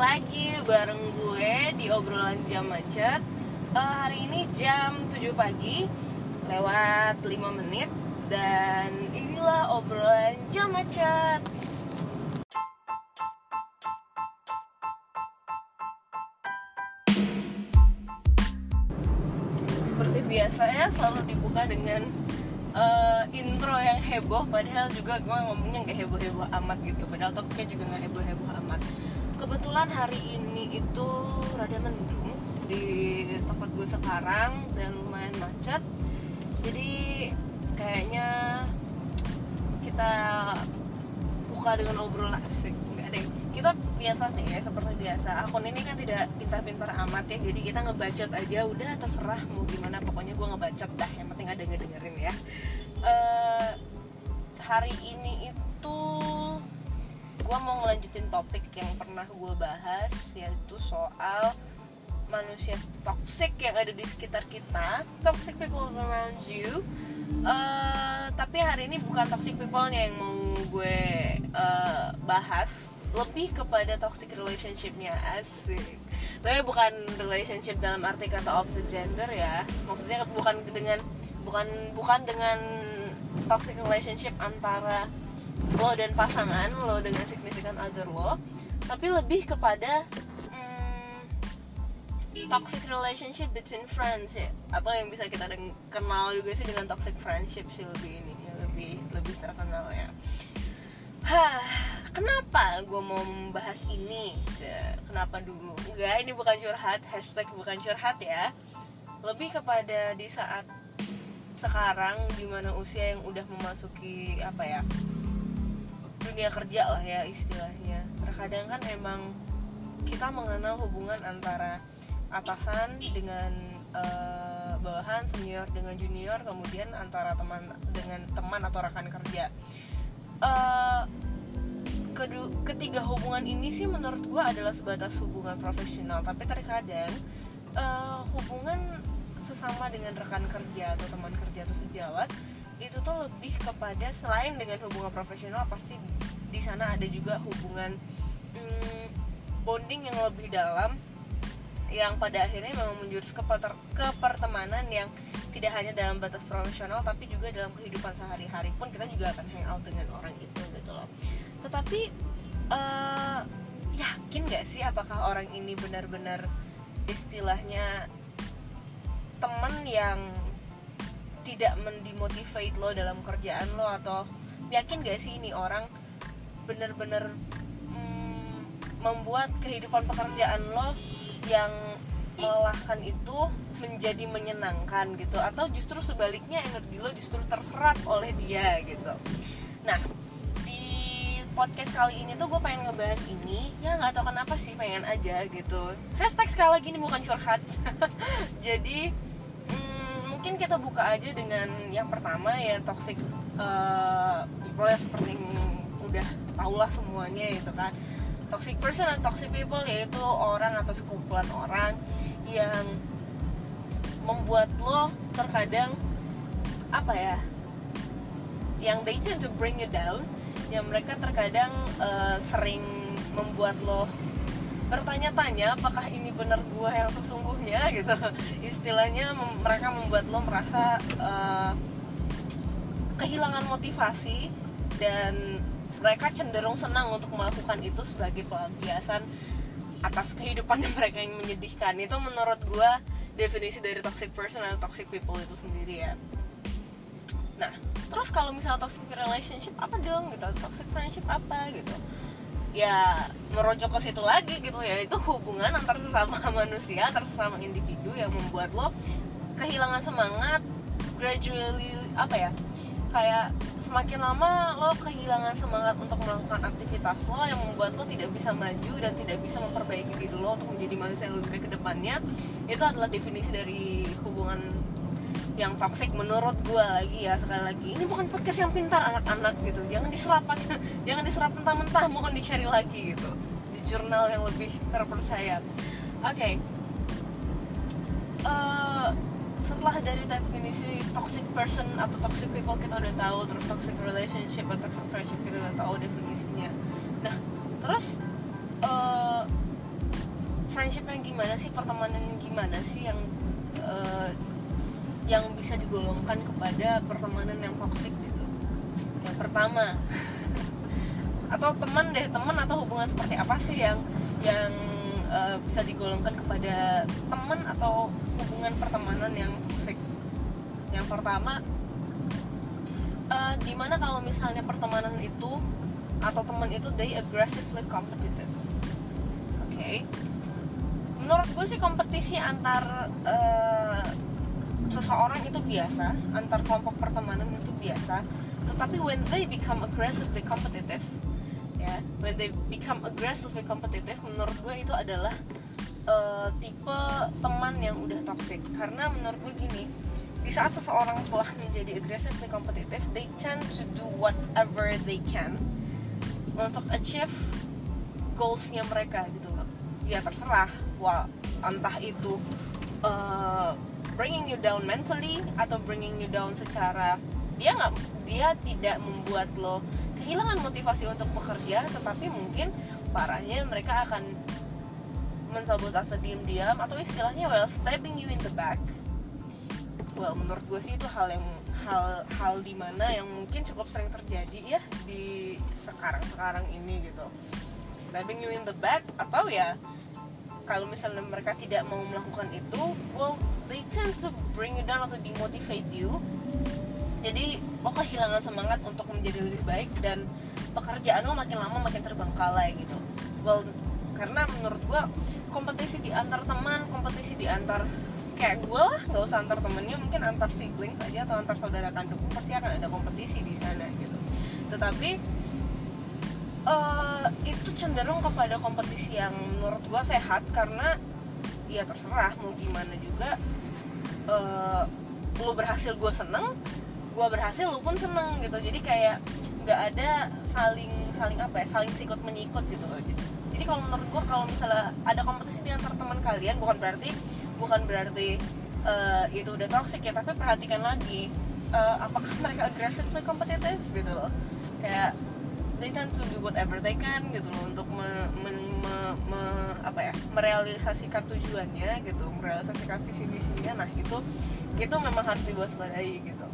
lagi bareng gue di obrolan jam macet. Eh, Hari ini jam 7 pagi Lewat 5 menit Dan inilah obrolan jam macet. Seperti biasa ya selalu dibuka dengan eh, intro yang heboh Padahal juga gue ngomongnya nggak heboh-heboh amat gitu. Padahal topiknya juga nggak heboh-heboh amat Kebetulan hari ini itu rada mendung di tempat gue sekarang dan lumayan macet. Jadi kayaknya kita buka dengan obrolan asik. Nggak deh. Kita biasa nih ya seperti biasa. Akun ini kan tidak pintar-pintar amat ya. Jadi kita ngebacot aja. Udah terserah mau gimana. Pokoknya gue ngebacot dah. Yang penting ada ngedengerin ya. Eh, hari ini itu gue mau ngelanjutin topik yang pernah gue bahas yaitu soal manusia toxic yang ada di sekitar kita toxic people around you. Eh, tapi hari ini bukan toxic people-nya yang mau gue eh, bahas. Lebih kepada toxic relationship-nya asik. Tapi bukan relationship dalam arti kata opposite gender ya. Maksudnya bukan dengan bukan bukan dengan toxic relationship antara lo dan pasangan lo dengan significant other lo tapi lebih kepada mm, toxic relationship between friends ya atau yang bisa kita kenal juga sih dengan toxic friendship sih lebih ini ya, lebih lebih terkenal ya Hah, kenapa gue mau membahas ini? Ya, Kenapa dulu? Enggak, ini bukan curhat, hashtag bukan curhat ya Lebih kepada di saat sekarang di mana usia yang udah memasuki apa ya dunia kerja lah ya istilahnya. Terkadang kan emang kita mengenal hubungan antara atasan dengan eh, bawahan senior dengan junior kemudian antara teman dengan teman atau rekan kerja. Eh, kedu- ketiga hubungan ini sih menurut gue adalah sebatas hubungan profesional tapi terkadang eh, hubungan sesama dengan rekan kerja atau teman kerja atau sejawat itu tuh lebih kepada selain dengan hubungan profesional pasti di sana ada juga hubungan mm, bonding yang lebih dalam yang pada akhirnya memang menjurus ke, pertemanan yang tidak hanya dalam batas profesional tapi juga dalam kehidupan sehari-hari pun kita juga akan hangout dengan orang itu gitu loh. Tetapi eh, yakin gak sih apakah orang ini benar-benar istilahnya temen yang tidak mendemotivate lo dalam kerjaan lo atau yakin gak sih ini orang bener-bener mm, membuat kehidupan pekerjaan lo yang melelahkan itu menjadi menyenangkan gitu? Atau justru sebaliknya energi lo justru terserap oleh dia gitu? Nah di podcast kali ini tuh gue pengen ngebahas ini ya nggak tahu kenapa sih pengen aja gitu. Hashtag sekali lagi ini bukan curhat. Jadi mungkin kita buka aja dengan yang pertama ya toxic uh, people ya seperti yang udah tau lah semuanya gitu kan. Toxic person dan toxic people yaitu orang atau sekumpulan orang yang membuat lo terkadang apa ya yang they tend to bring you down yang mereka terkadang uh, sering membuat lo bertanya-tanya apakah ini benar gua yang sesungguhnya? Gitu. Istilahnya mereka membuat lo merasa uh, kehilangan motivasi dan mereka cenderung senang untuk melakukan itu sebagai pelampiasan atas kehidupan yang mereka yang menyedihkan. Itu menurut gua definisi dari toxic person atau toxic people itu sendiri ya. Nah terus kalau misalnya toxic relationship apa dong gitu? Toxic friendship apa gitu ya merujuk ke situ lagi gitu ya. Itu hubungan antar sesama manusia antar sesama individu yang membuat lo kehilangan semangat gradually apa ya kayak semakin lama lo kehilangan semangat untuk melakukan aktivitas lo yang membuat lo tidak bisa maju dan tidak bisa memperbaiki diri lo untuk menjadi manusia yang lebih baik ke depannya itu adalah definisi dari hubungan yang toxic menurut gue lagi ya sekali lagi. Ini bukan podcast yang pintar anak-anak gitu. Jangan diserap jangan diserap mentah-mentah mohon dicari lagi gitu. Di jurnal yang lebih terpercaya. Oke. Eh, setelah dari definisi toxic person atau toxic people kita udah tahu terus toxic relationship atau toxic friendship kita udah tahu definisinya. Nah terus eh, friendship yang gimana sih? Pertemanan yang gimana sih yang uh, yang bisa digolongkan kepada pertemanan yang toxic gitu. Yang pertama. Atau teman deh teman atau hubungan seperti apa sih yang yang uh, bisa digolongkan kepada teman atau hubungan pertemanan yang toxic? Yang pertama uh, di mana kalau misalnya pertemanan itu atau teman itu they aggressively competitive. Oke. Okay? menurut gue sih kompetisi antar uh, seseorang itu biasa antar kelompok pertemanan itu biasa tetapi when they become aggressively competitive ya when they become aggressively competitive menurut gue itu adalah uh, tipe teman yang udah toxic. Karena menurut gue gini di saat seseorang telah menjadi aggressively competitive they tend to do whatever they can untuk achieve goalsnya mereka gitu loh. Ya terserah wah entah itu uh, bringing you down mentally atau bringing you down secara dia nggak dia tidak membuat lo kehilangan motivasi untuk bekerja tetapi mungkin parahnya mereka akan mensabotase diam-diam atau istilahnya well stabbing you in the back. Well menurut gue sih itu hal yang hal hal di mana yang mungkin cukup sering terjadi ya di sekarang sekarang ini gitu. Stabbing you in the back atau ya kalau misalnya mereka tidak mau melakukan itu well they tend to bring you down atau demotivate you. Jadi lo kehilangan semangat untuk menjadi lebih baik dan pekerjaan lo makin lama makin terbengkalai gitu. Well karena menurut gua kompetisi di antar teman kompetisi di antar kayak gue lah nggak usah antar temennya mungkin antar sibling saja atau antar saudara kandung pasti akan ada kompetisi di sana gitu. Tetapi uh, itu cenderung kepada kompetisi yang menurut gue sehat karena ya terserah mau gimana juga. Uh, lu berhasil gue seneng. Gue berhasil lu pun seneng gitu. Jadi kayak nggak ada saling saling apa ya saling sikut menyikut gitu jadi, jadi kalau menurut gue kalau misalnya ada kompetisi di antar teman kalian bukan berarti bukan berarti uh, itu udah toxic ya tapi perhatikan lagi uh, apakah mereka aggressively kompetitif gitu loh. Kayak they tend to do whatever they can gitu loh untuk me, me, me, me, apa ya merealisasikan tujuannya gitu merealisasikan visi misinya. Nah itu itu memang harus diwaspadai gitu.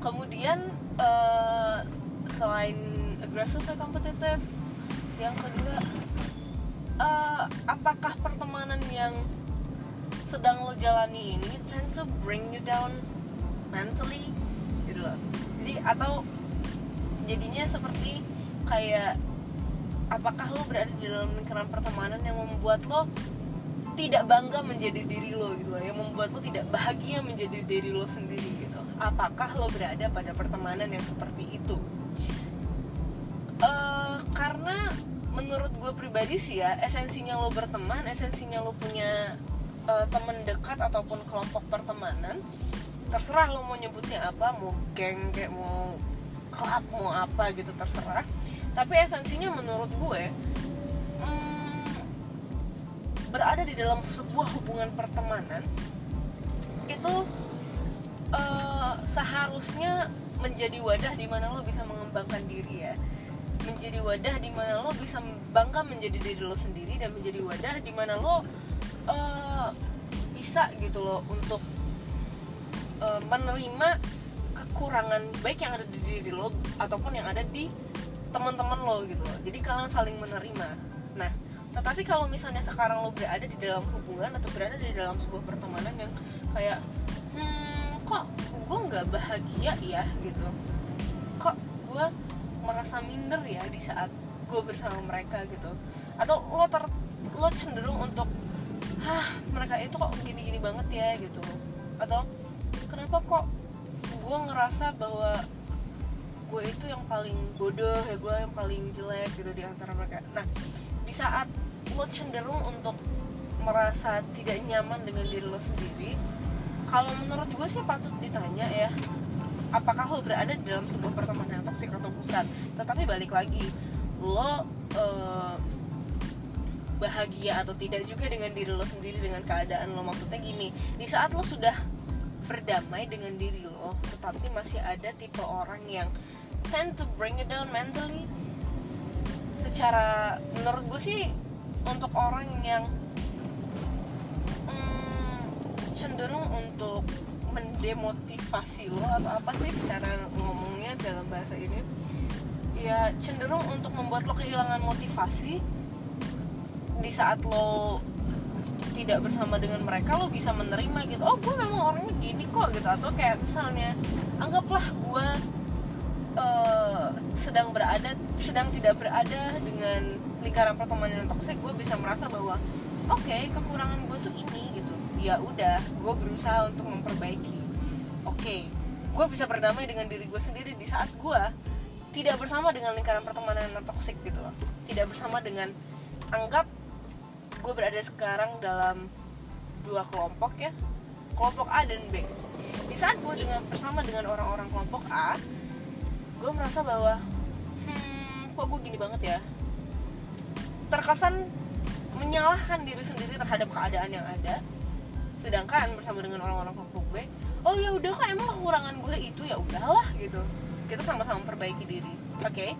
Kemudian uh, selain aggressively competitive yang kedua uh, apakah pertemanan yang sedang lo jalani ini tend to bring you down mentally gitu loh. Jadi atau jadinya seperti kayak apakah lo berada di dalam lingkaran pertemanan yang membuat lo tidak bangga menjadi diri lo gitu loh yang membuat lo tidak bahagia menjadi diri lo sendiri gitu. Apakah lo berada pada pertemanan yang seperti itu? Uh, karena menurut gue pribadi sih ya esensinya lo berteman esensinya lo punya uh, teman dekat ataupun kelompok pertemanan terserah lo mau nyebutnya apa mau geng kayak mau klub mau apa gitu terserah. Tapi esensinya menurut gue hmm, berada di dalam sebuah hubungan pertemanan itu uh, seharusnya menjadi wadah di mana lo bisa mengembangkan diri ya. Menjadi wadah di mana lo bisa bangga menjadi diri lo sendiri dan menjadi wadah di mana lo uh, bisa gitu loh untuk uh, menerima kekurangan baik yang ada di diri lo ataupun yang ada di teman-teman lo gitu. Loh jadi kalian saling menerima. Nah tetapi kalau misalnya sekarang lo berada di dalam hubungan atau berada di dalam sebuah pertemanan yang kayak hmm kok gue nggak bahagia ya? gitu. Kok gue merasa minder ya di saat gue bersama mereka gitu. Atau lo ter lo cenderung untuk hah mereka itu kok gini-gini banget ya? gitu. Atau kenapa kok gue ngerasa bahwa gue itu yang paling bodoh ya gue yang paling jelek gitu di antara mereka. Nah di saat lo cenderung untuk merasa tidak nyaman dengan diri lo sendiri kalau menurut gue sih patut ditanya ya apakah lo berada dalam sebuah pertemanan yang toksik atau bukan? Tetapi balik lagi lo uh, bahagia atau tidak juga dengan diri lo sendiri dengan keadaan lo. Maksudnya gini di saat lo sudah berdamai dengan diri lo tetapi masih ada tipe orang yang tend to bring you down mentally. Secara menurut gue sih untuk orang yang mm, cenderung untuk mendemotivasi lo atau apa sih cara ngomongnya dalam bahasa ini ya cenderung untuk membuat lo kehilangan motivasi di saat lo tidak bersama dengan mereka lo bisa menerima gitu. Oh gue memang orangnya gini kok gitu. Atau kayak misalnya anggaplah gue uh, sedang berada sedang tidak berada dengan lingkaran pertemanan yang toksik gue bisa merasa bahwa oke okay, kekurangan gue tuh ini gitu. Ya udah gue berusaha untuk memperbaiki. Oke okay, gue bisa berdamai dengan diri gue sendiri di saat gue tidak bersama dengan lingkaran pertemanan yang toksik gitu loh. Tidak bersama dengan anggap gue berada sekarang dalam dua kelompok ya. Kelompok A dan B. Di saat gue dengan bersama dengan orang-orang kelompok A gue merasa bahwa hmm kok gue gini banget ya? Terkesan menyalahkan diri sendiri terhadap keadaan yang ada. Sedangkan bersama dengan orang-orang kelompok B oh ya udah kok emang kekurangan gue itu ya udahlah gitu. Kita sama-sama perbaiki diri. Oke okay?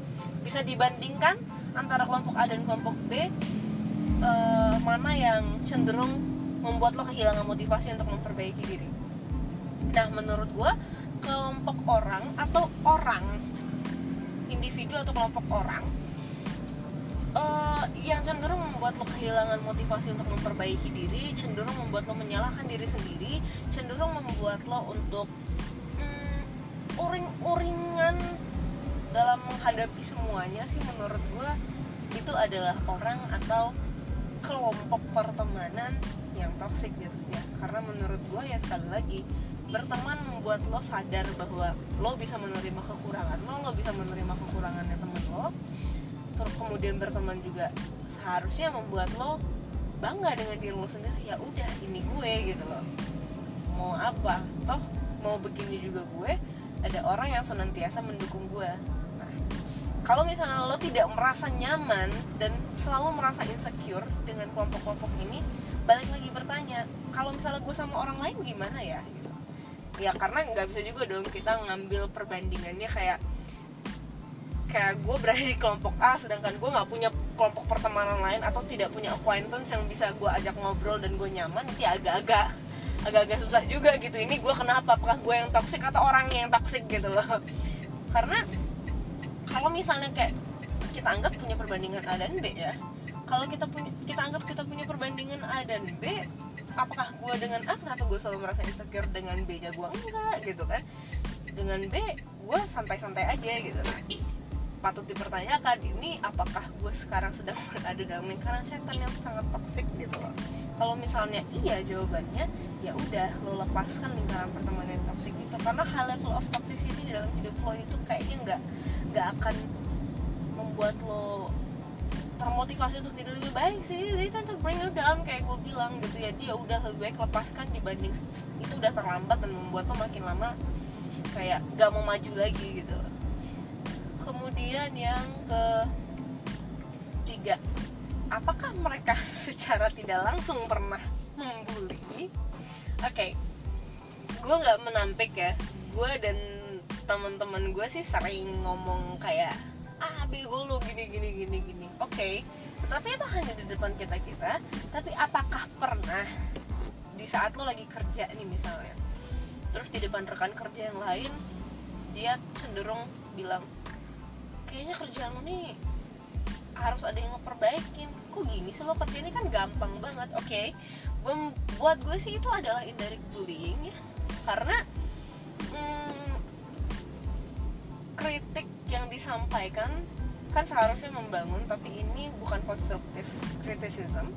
bisa dibandingkan antara kelompok A dan kelompok B uh, mana yang cenderung membuat lo kehilangan motivasi untuk memperbaiki diri? Nah menurut gue kelompok orang atau orang individu atau kelompok orang uh, yang cenderung membuat lo kehilangan motivasi untuk memperbaiki diri cenderung membuat lo menyalahkan diri sendiri cenderung membuat lo untuk mm, uring-uringan dalam menghadapi semuanya sih menurut gue itu adalah orang atau kelompok pertemanan yang toksik gitu ya. Karena menurut gue ya sekali lagi berteman membuat lo sadar bahwa lo bisa menerima kekurangan lo lo bisa menerima kekurangannya teman lo terus kemudian berteman juga seharusnya membuat lo bangga dengan diri lo sendiri. Ya udah ini gue gitu loh. Mau apa? Toh mau begini juga gue ada orang yang senantiasa mendukung gue kalau misalnya lo tidak merasa nyaman dan selalu merasa insecure dengan kelompok-kelompok ini balik lagi bertanya kalau misalnya gue sama orang lain gimana ya? Ya karena nggak bisa juga dong kita ngambil perbandingannya kayak kayak gue berada di kelompok A sedangkan gue nggak punya kelompok pertemanan lain atau tidak punya acquaintance yang bisa gue ajak ngobrol dan gue nyaman itu agak-agak agak-agak susah juga gitu. Ini gue kenapa? Apakah gue yang toxic atau orangnya yang toxic gitu loh? Karena kalau misalnya kayak kita anggap punya perbandingan A dan B ya kalau kita punya kita anggap kita punya perbandingan A dan B apakah gue dengan A kenapa gue selalu merasa insecure dengan B nya gue enggak gitu kan? Dengan B gue santai-santai aja gitu patut dipertanyakan ini apakah gue sekarang sedang berada dalam lingkaran setan yang sangat toksik gitu loh. Kalau misalnya iya jawabannya ya udah lo lepaskan lingkaran pertemanan yang toksik itu. Karena high level of toxicity di dalam hidup lo itu kayaknya nggak nggak akan membuat lo termotivasi untuk tidak lebih baik sih. Tend to bring you down kayak gue bilang gitu. Ya dia udah lebih baik lepaskan dibanding itu udah terlambat dan membuat lo makin lama kayak gak mau maju lagi gitu loh kemudian yang ke tiga apakah mereka secara tidak langsung pernah membuli oke okay. gue nggak menampik ya gue dan teman-teman gue sih sering ngomong kayak ah bego lu gini gini gini gini oke okay. tapi itu hanya di depan kita kita tapi apakah pernah di saat lo lagi kerja nih misalnya terus di depan rekan kerja yang lain dia cenderung bilang kayaknya kerjaan lo nih harus ada yang ngeperbaikin. Kok gini sih lo kerja ini kan gampang banget. Oke okay. buat gue sih itu adalah indirect bullying ya. Karena hmm, kritik yang disampaikan kan seharusnya membangun tapi ini bukan konstruktif criticism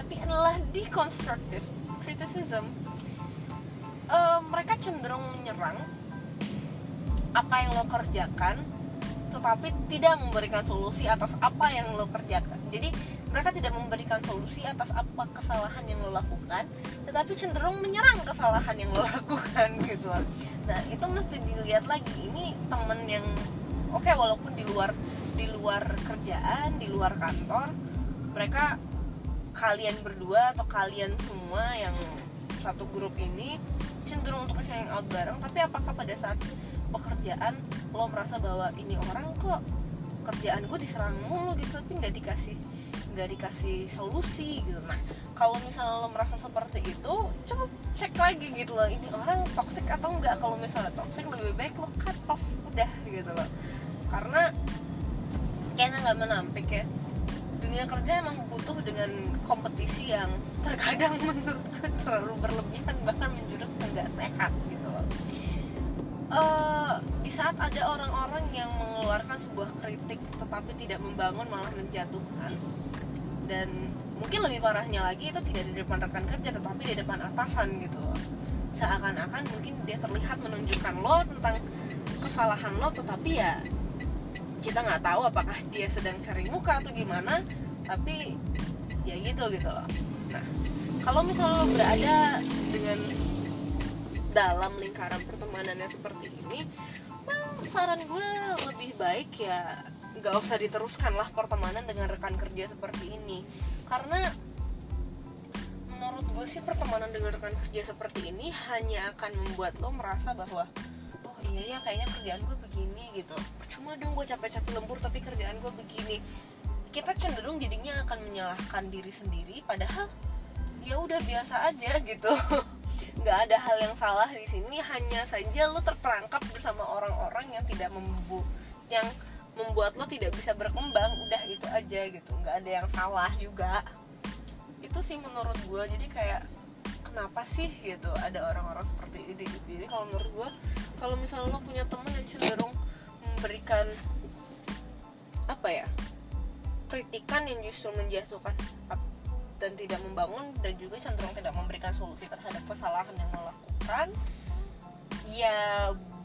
tapi adalah deconstructive criticism uh, mereka cenderung menyerang apa yang lo kerjakan tetapi tidak memberikan solusi atas apa yang lo kerjakan. Jadi mereka tidak memberikan solusi atas apa kesalahan yang lo lakukan tetapi cenderung menyerang kesalahan yang lo lakukan gitu nah itu mesti dilihat lagi. Ini temen yang oke okay, walaupun di luar di luar kerjaan di luar kantor mereka kalian berdua atau kalian semua yang satu grup ini cenderung untuk hangout bareng tapi apakah pada saat pekerjaan lo merasa bahwa ini orang kok kerjaan gue diserang mulu gitu tapi nggak dikasih nggak dikasih solusi gitu. Nah kalau misalnya lo merasa seperti itu coba cek lagi gitu loh ini orang toxic atau enggak kalau misalnya toxic lebih baik lo cut off udah gitu loh. Karena kayaknya nggak menampik ya. Dunia kerja emang butuh dengan kompetisi yang terkadang menurut gue terlalu berlebihan bahkan menjurus ke nggak sehat gitu loh uh, di saat ada orang-orang yang mengeluarkan sebuah kritik tetapi tidak membangun malah menjatuhkan. Dan mungkin lebih parahnya lagi itu tidak di depan rekan kerja tetapi di depan atasan gitu. Seakan-akan mungkin dia terlihat menunjukkan lo tentang kesalahan lo tetapi ya kita nggak tahu apakah dia sedang cari muka atau gimana tapi ya gitu gitu loh. Nah kalau misalnya lo berada dengan dalam lingkaran pertemanannya seperti ini well, saran gue lebih baik ya nggak usah diteruskan lah pertemanan dengan rekan kerja seperti ini. Karena menurut gue sih pertemanan dengan rekan kerja seperti ini hanya akan membuat lo merasa bahwa oh iya ya kayaknya kerjaan gue begini gitu. Percuma dong gue capek-capek lembur tapi kerjaan gue begini. Kita cenderung jadinya akan menyalahkan diri sendiri padahal ya udah biasa aja gitu nggak ada hal yang salah di sini hanya saja lo terperangkap bersama orang-orang yang tidak membu yang membuat lo tidak bisa berkembang udah itu aja gitu nggak ada yang salah juga. Itu sih menurut gue jadi kayak kenapa sih gitu ada orang-orang seperti ini? Jadi kalau menurut gue kalau misalnya lo punya temen yang cenderung memberikan apa ya kritikan yang justru menjatuhkan dan tidak membangun dan juga cenderung tidak memberikan solusi terhadap kesalahan yang lo lakukan ya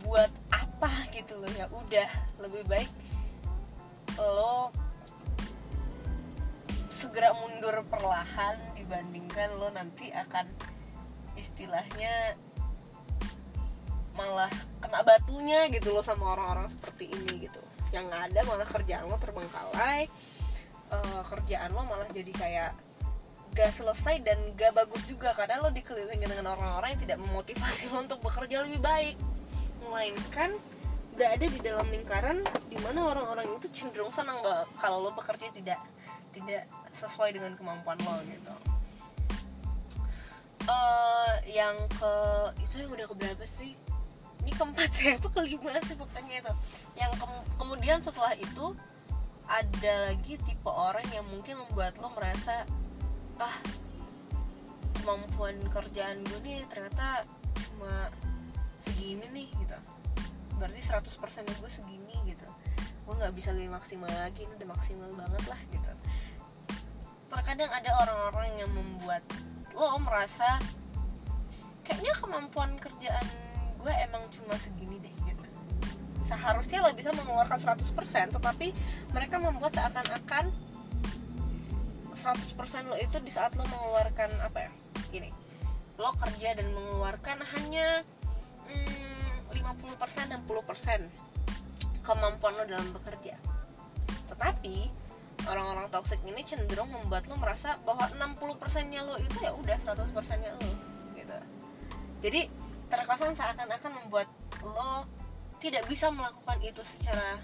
buat apa gitu loh ya udah lebih baik lo segera mundur perlahan dibandingkan lo nanti akan istilahnya malah kena batunya gitu loh sama orang-orang seperti ini gitu. Yang ada malah kerjaan lo terbengkalai uh, kerjaan lo malah jadi kayak gak selesai dan gak bagus juga. Karena lo dikelilingi dengan orang-orang yang tidak memotivasi lo untuk bekerja lebih baik. Melainkan berada di dalam lingkaran di mana orang-orang itu cenderung senang bahwa kalau lo bekerja tidak tidak sesuai dengan kemampuan lo gitu. Uh, yang ke itu yang udah keberapa sih? Ini keempat ya apa kelima sih pokoknya itu. Yang ke kemudian setelah itu ada lagi tipe orang yang mungkin membuat lo merasa ah kemampuan kerjaan gue nih ternyata cuma segini nih gitu. Berarti 100% gue segini gitu. Gue nggak bisa lebih maksimal lagi ini udah maksimal banget lah gitu. Terkadang ada orang-orang yang membuat lo merasa kayaknya kemampuan kerjaan gue emang cuma segini deh gitu. Seharusnya lo bisa mengeluarkan 100% tetapi mereka membuat seakan-akan 100% lo itu di saat lo mengeluarkan apa ya? Gini lo kerja dan mengeluarkan hanya hmm, 50% dan 10% kemampuan lo dalam bekerja. Tetapi orang-orang toxic ini cenderung membuat lo merasa bahwa 60% nya lo itu ya udah 100% nya lo gitu. Jadi terkesan seakan-akan membuat lo tidak bisa melakukan itu secara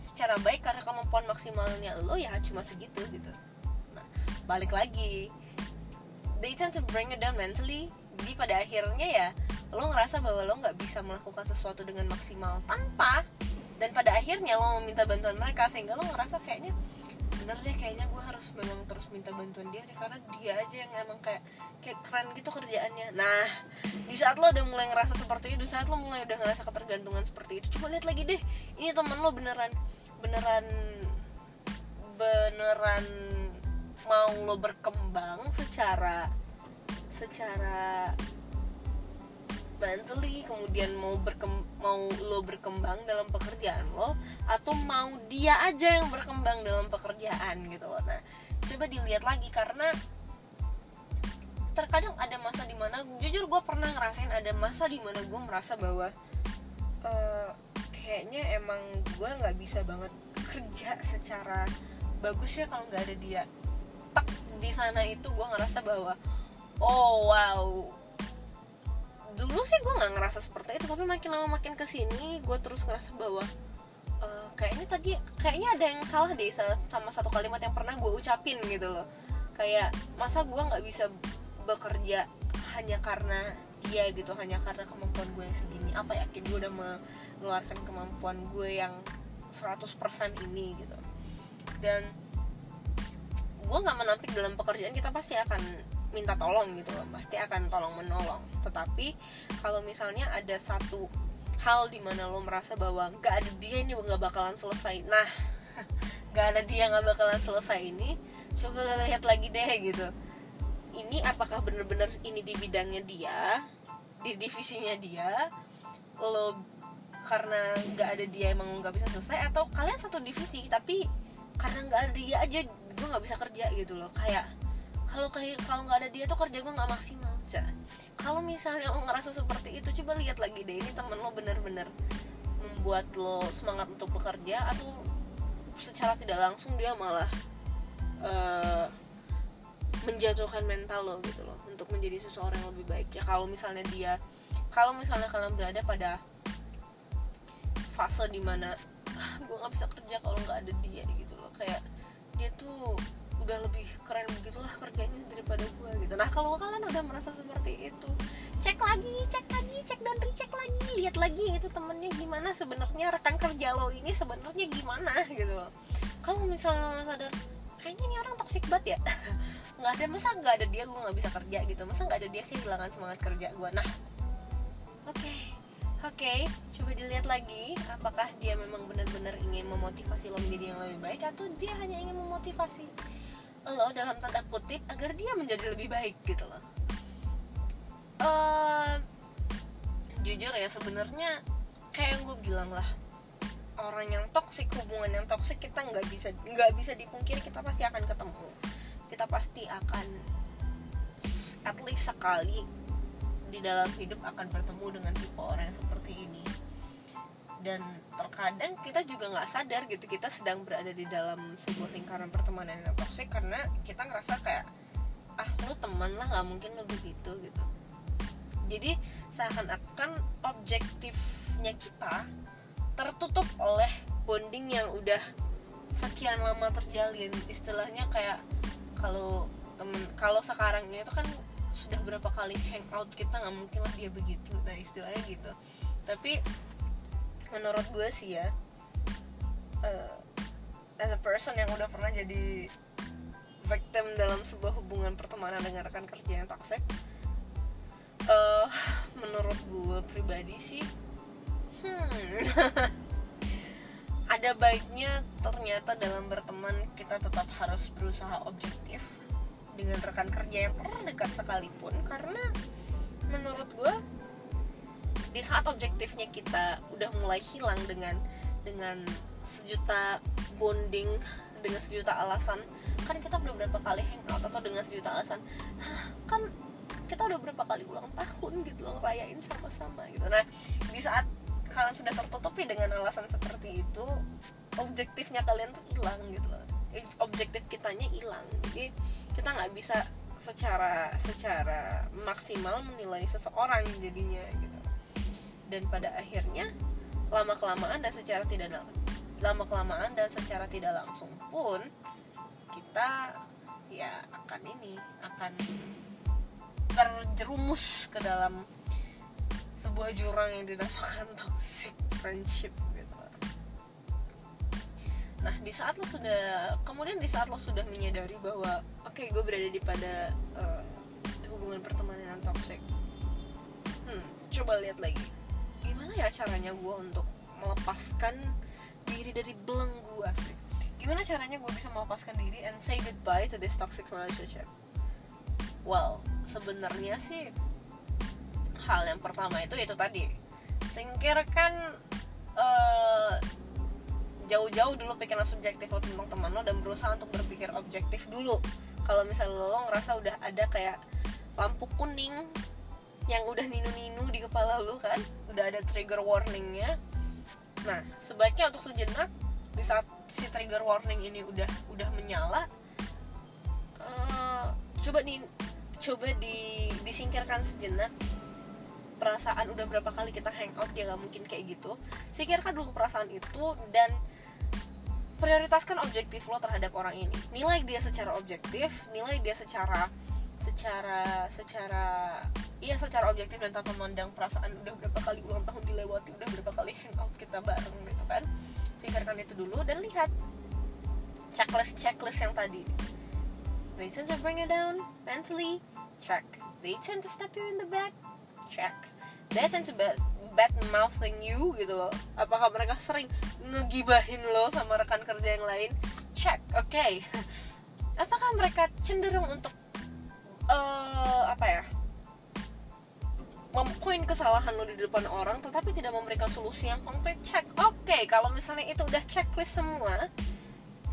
secara baik karena kemampuan maksimalnya lo ya cuma segitu gitu balik lagi. They tend to bring it down mentally. Jadi pada akhirnya ya lo ngerasa bahwa lo nggak bisa melakukan sesuatu dengan maksimal tanpa dan pada akhirnya lo meminta bantuan mereka sehingga lo ngerasa kayaknya bener deh kayaknya gue harus memang terus minta bantuan dia deh, karena dia aja yang emang kayak kayak keren gitu kerjaannya. Nah di saat lo udah mulai ngerasa seperti itu di saat lo mulai udah ngerasa ketergantungan seperti itu coba lihat lagi deh ini temen lo beneran beneran beneran mau lo berkembang secara secara mentally kemudian mau berkem mau lo berkembang dalam pekerjaan lo atau mau dia aja yang berkembang dalam pekerjaan gitu loh. Nah coba dilihat lagi karena terkadang ada masa di mana jujur gue pernah ngerasain ada masa di mana gue merasa bahwa uh, kayaknya emang gue nggak bisa banget kerja secara bagus ya kalau nggak ada dia di sana itu gue ngerasa bahwa oh wow. Dulu sih gue nggak ngerasa seperti itu tapi makin lama makin ke sini gue terus ngerasa bahwa uh, kayaknya tadi kayaknya ada yang salah deh sama satu kalimat yang pernah gue ucapin gitu loh. Kayak masa gue nggak bisa bekerja hanya karena dia gitu hanya karena kemampuan gue yang segini? Apa yakin gue udah mengeluarkan kemampuan gue yang 100% ini gitu? Dan gue nggak menampik dalam pekerjaan kita pasti akan minta tolong gitu loh pasti akan tolong menolong. Tetapi kalau misalnya ada satu hal di mana lo merasa bahwa nggak ada dia ini nggak bakalan selesai nah nggak ada dia nggak bakalan selesai ini coba lihat lagi deh gitu. Ini apakah bener-bener ini di bidangnya dia di divisinya dia lo karena nggak ada dia emang nggak bisa selesai atau kalian satu divisi tapi karena nggak ada dia aja gue nggak bisa kerja gitu loh. Kayak kalau kalau nggak ada dia tuh kerja gue nggak maksimal cah kalau misalnya lo ngerasa seperti itu coba lihat lagi deh ini temen lo bener-bener membuat lo semangat untuk bekerja atau secara tidak langsung dia malah uh, menjatuhkan mental lo gitu loh untuk menjadi seseorang yang lebih baik. Ya kalau misalnya dia kalau misalnya kalian berada pada fase di mana ah, gue nggak bisa kerja kalau nggak ada dia gitu loh. Kayak dia tuh udah lebih keren begitulah kerjanya daripada gue gitu. Nah kalau kalian udah merasa seperti itu cek lagi cek lagi cek dan recheck lagi lihat lagi itu temennya gimana sebenarnya rekan kerja lo ini sebenarnya gimana gitu kalau misalnya lo sadar kayaknya ini orang toxic banget ya. Nggak ada masa nggak ada dia gue nggak bisa kerja? gitu. Masa nggak ada dia kehilangan semangat kerja gue nah oke. okay okay, coba dilihat lagi apakah dia memang benar-benar ingin memotivasi lo menjadi yang lebih baik atau dia hanya ingin memotivasi lo dalam tanda kutip agar dia menjadi lebih baik gitu loh. Uh, jujur ya sebenarnya kayak yang gue bilang lah orang yang toksik hubungan yang toksik kita nggak bisa nggak bisa dipungkiri kita pasti akan ketemu kita pasti akan at least sekali di dalam hidup akan bertemu dengan tipe orang yang seperti ini. Dan terkadang kita juga nggak sadar gitu kita sedang berada di dalam sebuah lingkaran pertemanan yang toksik karena kita ngerasa kayak ah lu teman lah nggak mungkin lo begitu gitu. Jadi seakan-akan objektifnya kita tertutup oleh bonding yang udah sekian lama terjalin. Istilahnya kayak kalau temen kalau sekarang itu kan sudah berapa kali hangout kita nggak mungkin lah dia begitu nah istilahnya gitu. Tapi menurut gue sih ya uh, as a person yang udah pernah jadi victim dalam sebuah hubungan pertemanan dengan rekan kerja yang toxic uh, menurut gue pribadi sih hmm ada baiknya ternyata dalam berteman kita tetap harus berusaha objektif dengan rekan kerja yang terdekat sekalipun karena menurut gue di saat objektifnya kita udah mulai hilang dengan dengan sejuta bonding dengan sejuta alasan kan kita udah berapa kali hangout atau dengan sejuta alasan kan kita udah berapa kali ulang tahun gitu loh rayain sama-sama gitu. Nah di saat kalian sudah tertutupi dengan alasan seperti itu objektifnya kalian tuh hilang gitu loh. Eh, objektif kitanya hilang. Jadi kita nggak bisa secara secara maksimal menilai seseorang jadinya gitu. Dan pada akhirnya lama kelamaan dan secara tidak lama kelamaan dan secara tidak langsung pun kita ya akan ini akan terjerumus ke dalam sebuah jurang yang dinamakan toxic friendship nah di saat lo sudah kemudian di saat lo sudah menyadari bahwa oke okay, gue berada di pada uh, hubungan pertemanan yang toxic. Hmm coba lihat lagi. Gimana ya caranya gue untuk melepaskan diri dari belenggu asli? Gimana caranya gue bisa melepaskan diri and say goodbye to this toxic relationship? Well sebenarnya sih hal yang pertama itu itu tadi. Singkirkan uh, jauh-jauh dulu pikiran subjektif lo tentang teman lo dan berusaha untuk berpikir objektif dulu. Kalau misalnya lo ngerasa udah ada kayak lampu kuning yang udah ninu-ninu di kepala lo kan udah ada trigger warningnya. Nah sebaiknya untuk sejenak di saat si trigger warning ini udah udah menyala uh, coba di coba di disingkirkan sejenak. Perasaan udah berapa kali kita hangout ya nggak mungkin kayak gitu. Sikirkan dulu perasaan itu dan prioritaskan objektif lo terhadap orang ini. Nilai dia secara objektif nilai dia secara secara secara iya secara objektif dan tanpa memandang perasaan udah berapa kali ulang tahun dilewati udah berapa kali hangout kita bareng gitu kan. Singkirkan itu dulu dan lihat checklist checklist yang tadi. They tend to bring you down mentally. Check. They tend to step you in the back. Check. They tend to bad, bad mouthing you gitu loh. Apakah mereka sering ngegibahin lo sama rekan kerja yang lain? Check oke. Okay. apakah mereka cenderung untuk uh, apa ya? Mempoin kesalahan lo di depan orang tetapi tidak memberikan solusi yang konkret? Cek oke. Okay, kalau misalnya itu udah checklist semua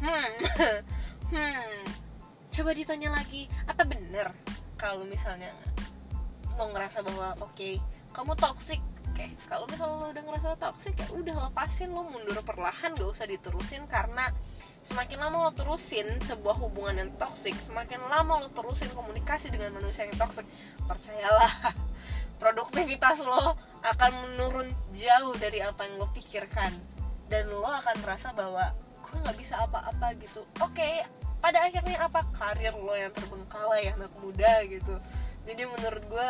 hmm hmm. Coba ditanya lagi apa bener kalau misalnya lo ngerasa bahwa oke okay, kamu toxic okay. kalau misalnya lo udah ngerasa toxic ya udah lepasin lo mundur perlahan gak usah diterusin karena semakin lama lo terusin sebuah hubungan yang toxic semakin lama lo terusin komunikasi dengan manusia yang toxic percayalah produktivitas lo akan menurun jauh dari apa yang lo pikirkan. Dan lo akan merasa bahwa gue nggak bisa apa-apa gitu. Oke okay, pada akhirnya apa? Karir lo yang terbengkalai anak muda gitu. Jadi menurut gue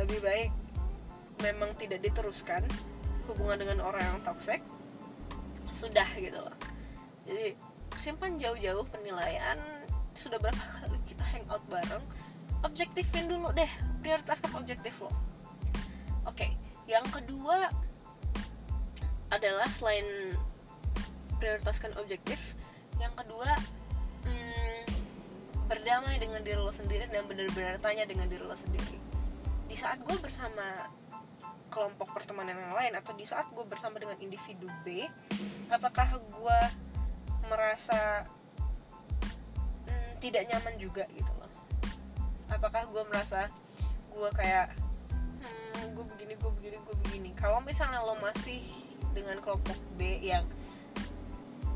lebih baik memang tidak diteruskan hubungan dengan orang yang toxic sudah gitu loh jadi simpan jauh-jauh penilaian sudah berapa kali kita hangout bareng objektifin dulu deh prioritaskan objektif lo oke okay. yang kedua adalah selain prioritaskan objektif yang kedua hmm, berdamai dengan diri lo sendiri dan benar-benar tanya dengan diri lo sendiri di saat gue bersama kelompok pertemanan yang lain atau di saat gue bersama dengan individu B apakah gue merasa hmm, tidak nyaman juga gitu loh? Apakah gue merasa gue kayak hmm, gue begini gue begini gue begini? Kalau misalnya lo masih dengan kelompok B yang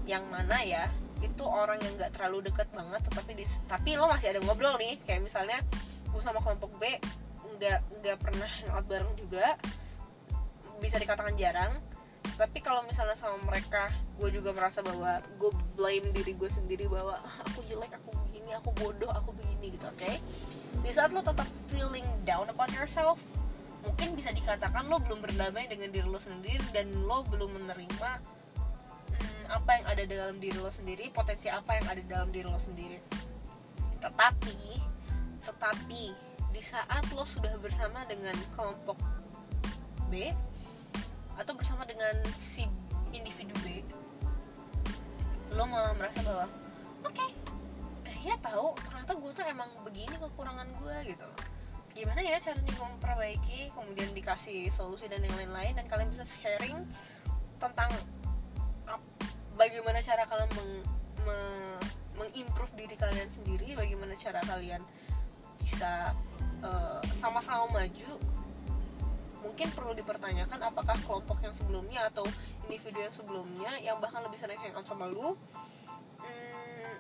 yang mana ya itu orang yang nggak terlalu dekat banget tetapi di, tapi lo masih ada ngobrol nih kayak misalnya gue sama kelompok B nggak nggak pernah hangout bareng juga bisa dikatakan jarang tapi kalau misalnya sama mereka gue juga merasa bahwa gue blame diri gue sendiri bahwa ah, aku jelek aku begini aku bodoh aku begini gitu oke okay? di saat lo tetap feeling down about yourself mungkin bisa dikatakan lo belum berdamai dengan diri lo sendiri dan lo belum menerima hmm, apa yang ada dalam diri lo sendiri potensi apa yang ada dalam diri lo sendiri tetapi tetapi di saat lo sudah bersama dengan kelompok B atau bersama dengan si individu B lo malah merasa bahwa oke okay, eh, ya tahu ternyata gue tuh emang begini kekurangan gue gitu. Gimana ya caranya gue memperbaiki kemudian dikasih solusi dan yang lain-lain dan kalian bisa sharing tentang bagaimana cara kalian meng, me, mengimprove diri kalian sendiri bagaimana cara kalian bisa uh, sama-sama maju mungkin perlu dipertanyakan apakah kelompok yang sebelumnya atau individu yang sebelumnya yang bahkan lebih sering hangout sama lu hmm,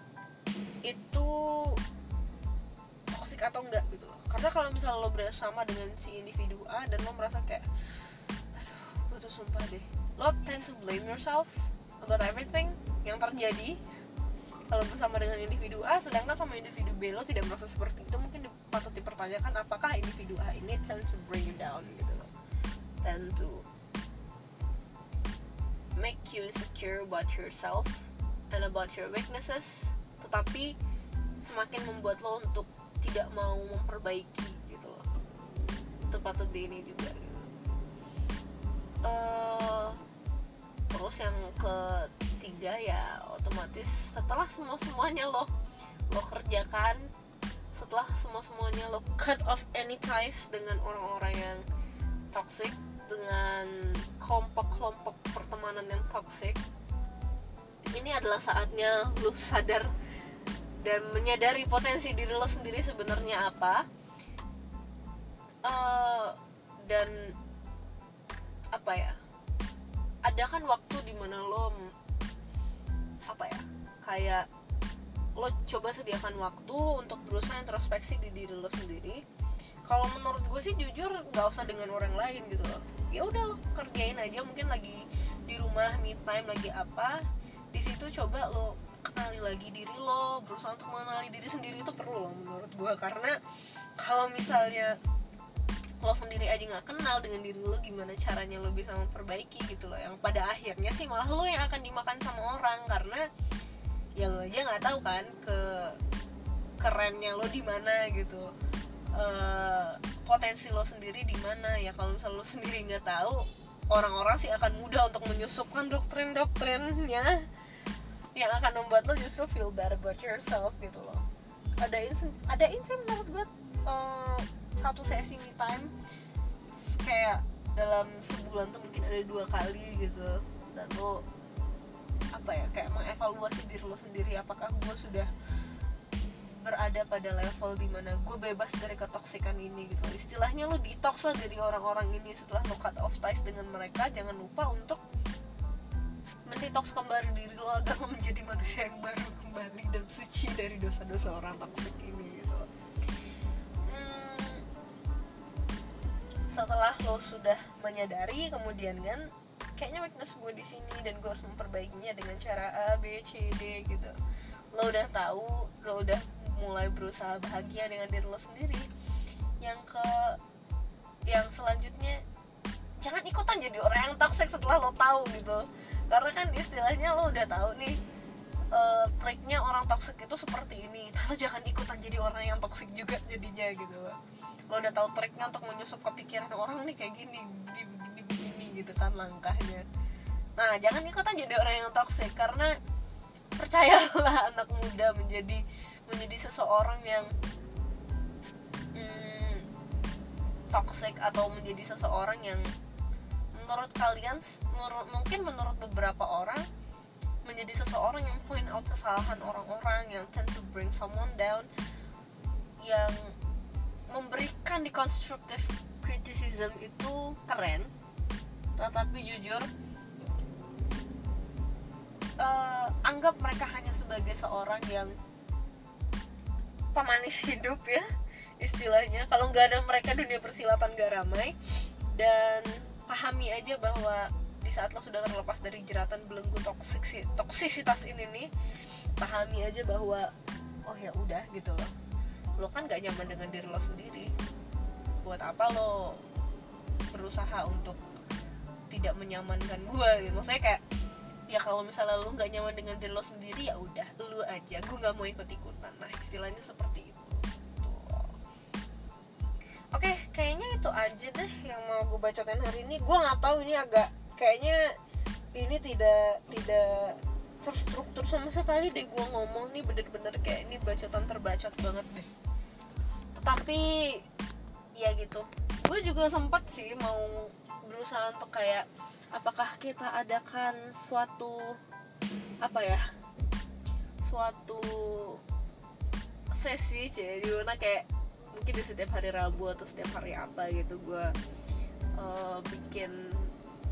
itu toxic atau enggak gitu loh. Karena kalau misalnya lo bersama dengan si individu A dan lo merasa kayak aduh gue tuh sumpah deh. Lo tend to blame yourself about everything yang terjadi kalau bersama dengan individu A sedangkan sama individu B lo tidak merasa seperti itu. Mungkin patut dipertanyakan apakah individu A ini tend to bring you down gitu tend to make you insecure about yourself and about your weaknesses tetapi semakin membuat lo untuk tidak mau memperbaiki gitu loh. Itu patut di ini juga gitu. Uh, terus yang ketiga ya otomatis setelah semua semuanya lo lo kerjakan setelah semua semuanya lo cut off any ties dengan orang-orang yang toxic dengan kelompok-kelompok pertemanan yang toxic ini adalah saatnya lu sadar dan menyadari potensi diri lo sendiri sebenarnya apa. Uh, dan apa ya? Ada kan waktu di mana lo apa ya? Kayak lo coba sediakan waktu untuk berusaha introspeksi di diri lo sendiri kalau menurut gue sih jujur nggak usah dengan orang lain gitu loh. Ya udah lo kerjain aja mungkin lagi di rumah me time lagi apa di situ coba lo kenali lagi diri lo berusaha untuk mengenali diri sendiri itu perlu loh menurut gue karena kalau misalnya lo sendiri aja nggak kenal dengan diri lo gimana caranya lo bisa memperbaiki gitu loh. Yang pada akhirnya sih malah lo yang akan dimakan sama orang karena ya lo aja nggak tahu kan ke kerennya lo di mana gitu uh, potensi lo sendiri di mana ya. Kalau misalnya lo sendiri nggak tahu orang-orang sih akan mudah untuk menyusupkan doktrin-doktrinnya yang akan membuat lo justru feel bad about yourself gitu loh. Ada insen ada insen menurut gue uh, satu sesi me time kayak dalam sebulan tuh mungkin ada dua kali gitu. Dan lo apa ya kayak mengevaluasi diri lo sendiri apakah gue sudah berada pada level di mana gue bebas dari ketoksikan ini gitu. Istilahnya lo detox lah dari orang-orang ini setelah lo cut off ties dengan mereka. Jangan lupa untuk mendetox kembali diri lo agar lo menjadi manusia yang baru kembali dan suci dari dosa-dosa orang toksik ini gitu. Hmm, setelah lo sudah menyadari kemudian kan kayaknya weakness gue di sini dan gue harus memperbaikinya dengan cara A B C D gitu. Lo udah tahu lo udah mulai berusaha bahagia dengan diri lo sendiri. Yang ke yang selanjutnya jangan ikutan jadi orang yang toxic setelah lo tahu gitu. Karena kan istilahnya lo udah tahu nih uh, triknya orang toxic itu seperti ini. Lo jangan ikutan jadi orang yang toxic juga jadinya gitu. Lo udah tahu triknya untuk menyusup ke pikiran orang nih kayak gini begini begini gitu kan langkahnya. Nah jangan ikutan jadi orang yang toxic karena percayalah anak muda menjadi menjadi seseorang yang hmm, toxic atau menjadi seseorang yang menurut kalian mungkin menurut beberapa orang menjadi seseorang yang point out kesalahan orang-orang yang tend to bring someone down yang memberikan deconstructive criticism itu keren tetapi jujur uh, anggap mereka hanya sebagai seorang yang pemanis hidup ya istilahnya. Kalau nggak ada mereka dunia persilatan gak ramai. Dan pahami aja bahwa di saat lo sudah terlepas dari jeratan belenggu toksik toksisitas ini nih pahami aja bahwa oh ya udah gitu loh. Lo kan gak nyaman dengan diri lo sendiri. Buat apa lo berusaha untuk tidak menyamankan gue gitu maksudnya kayak ya kalau misalnya lu nggak nyaman dengan diri lo sendiri ya udah lu aja. Gue nggak mau ikut ikutan nah istilahnya seperti itu. Oke kayaknya itu aja deh yang mau gue bacotin hari ini. Gue nggak tahu ini agak kayaknya ini tidak tidak terstruktur sama sekali deh gue ngomong nih. Bener-bener kayak ini bacotan terbacot banget deh. Tetapi ya gitu. Gue juga sempet sih mau berusaha untuk kayak apakah kita adakan suatu apa ya suatu sesi jadi mana kayak mungkin di setiap hari Rabu atau setiap hari apa gitu gue uh, bikin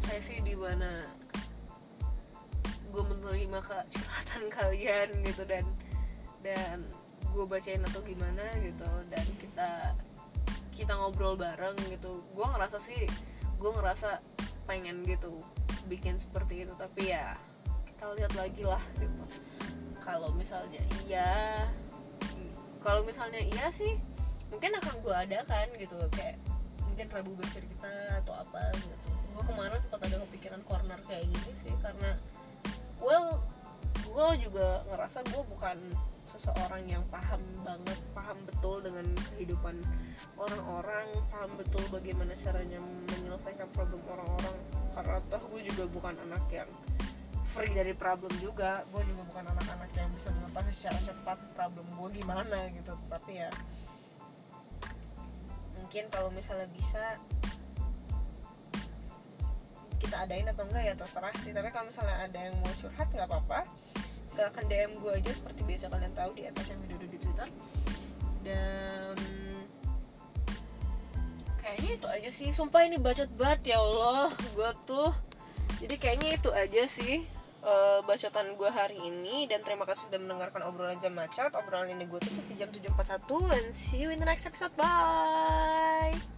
sesi di mana gue menerima curhatan kalian gitu dan dan gue bacain atau gimana gitu dan kita kita ngobrol bareng gitu. Gue ngerasa sih gue ngerasa pengen gitu bikin seperti itu tapi ya kita lihat lagi lah gitu. Kalau misalnya iya kalau misalnya iya sih mungkin akan gue adakan gitu kayak mungkin Rabu bercerita atau apa gitu. Gue kemarin sempat ada kepikiran corner kayak gini sih karena well gue juga ngerasa gue bukan seseorang yang paham banget paham betul dengan kehidupan orang-orang paham betul bagaimana caranya menyelesaikan problem orang-orang. Karena toh gue juga bukan anak yang free dari problem juga. Gue juga bukan anak-anak yang bisa mengetahui secara cepat problem gue gimana gitu. Tapi ya mungkin kalau misalnya bisa kita adain atau enggak ya terserah sih. Tapi kalau misalnya ada yang mau curhat nggak apa-apa silahkan DM gue aja seperti biasa kalian tahu di atas yang video di Twitter. Dan kayaknya itu aja sih. Sumpah ini bacot banget ya Allah. Gue tuh jadi kayaknya itu aja sih uh, bacotan gue hari ini. Dan terima kasih sudah mendengarkan obrolan jam macet obrolan ini gue tutup di jam 7.41 and see you in the next episode. Bye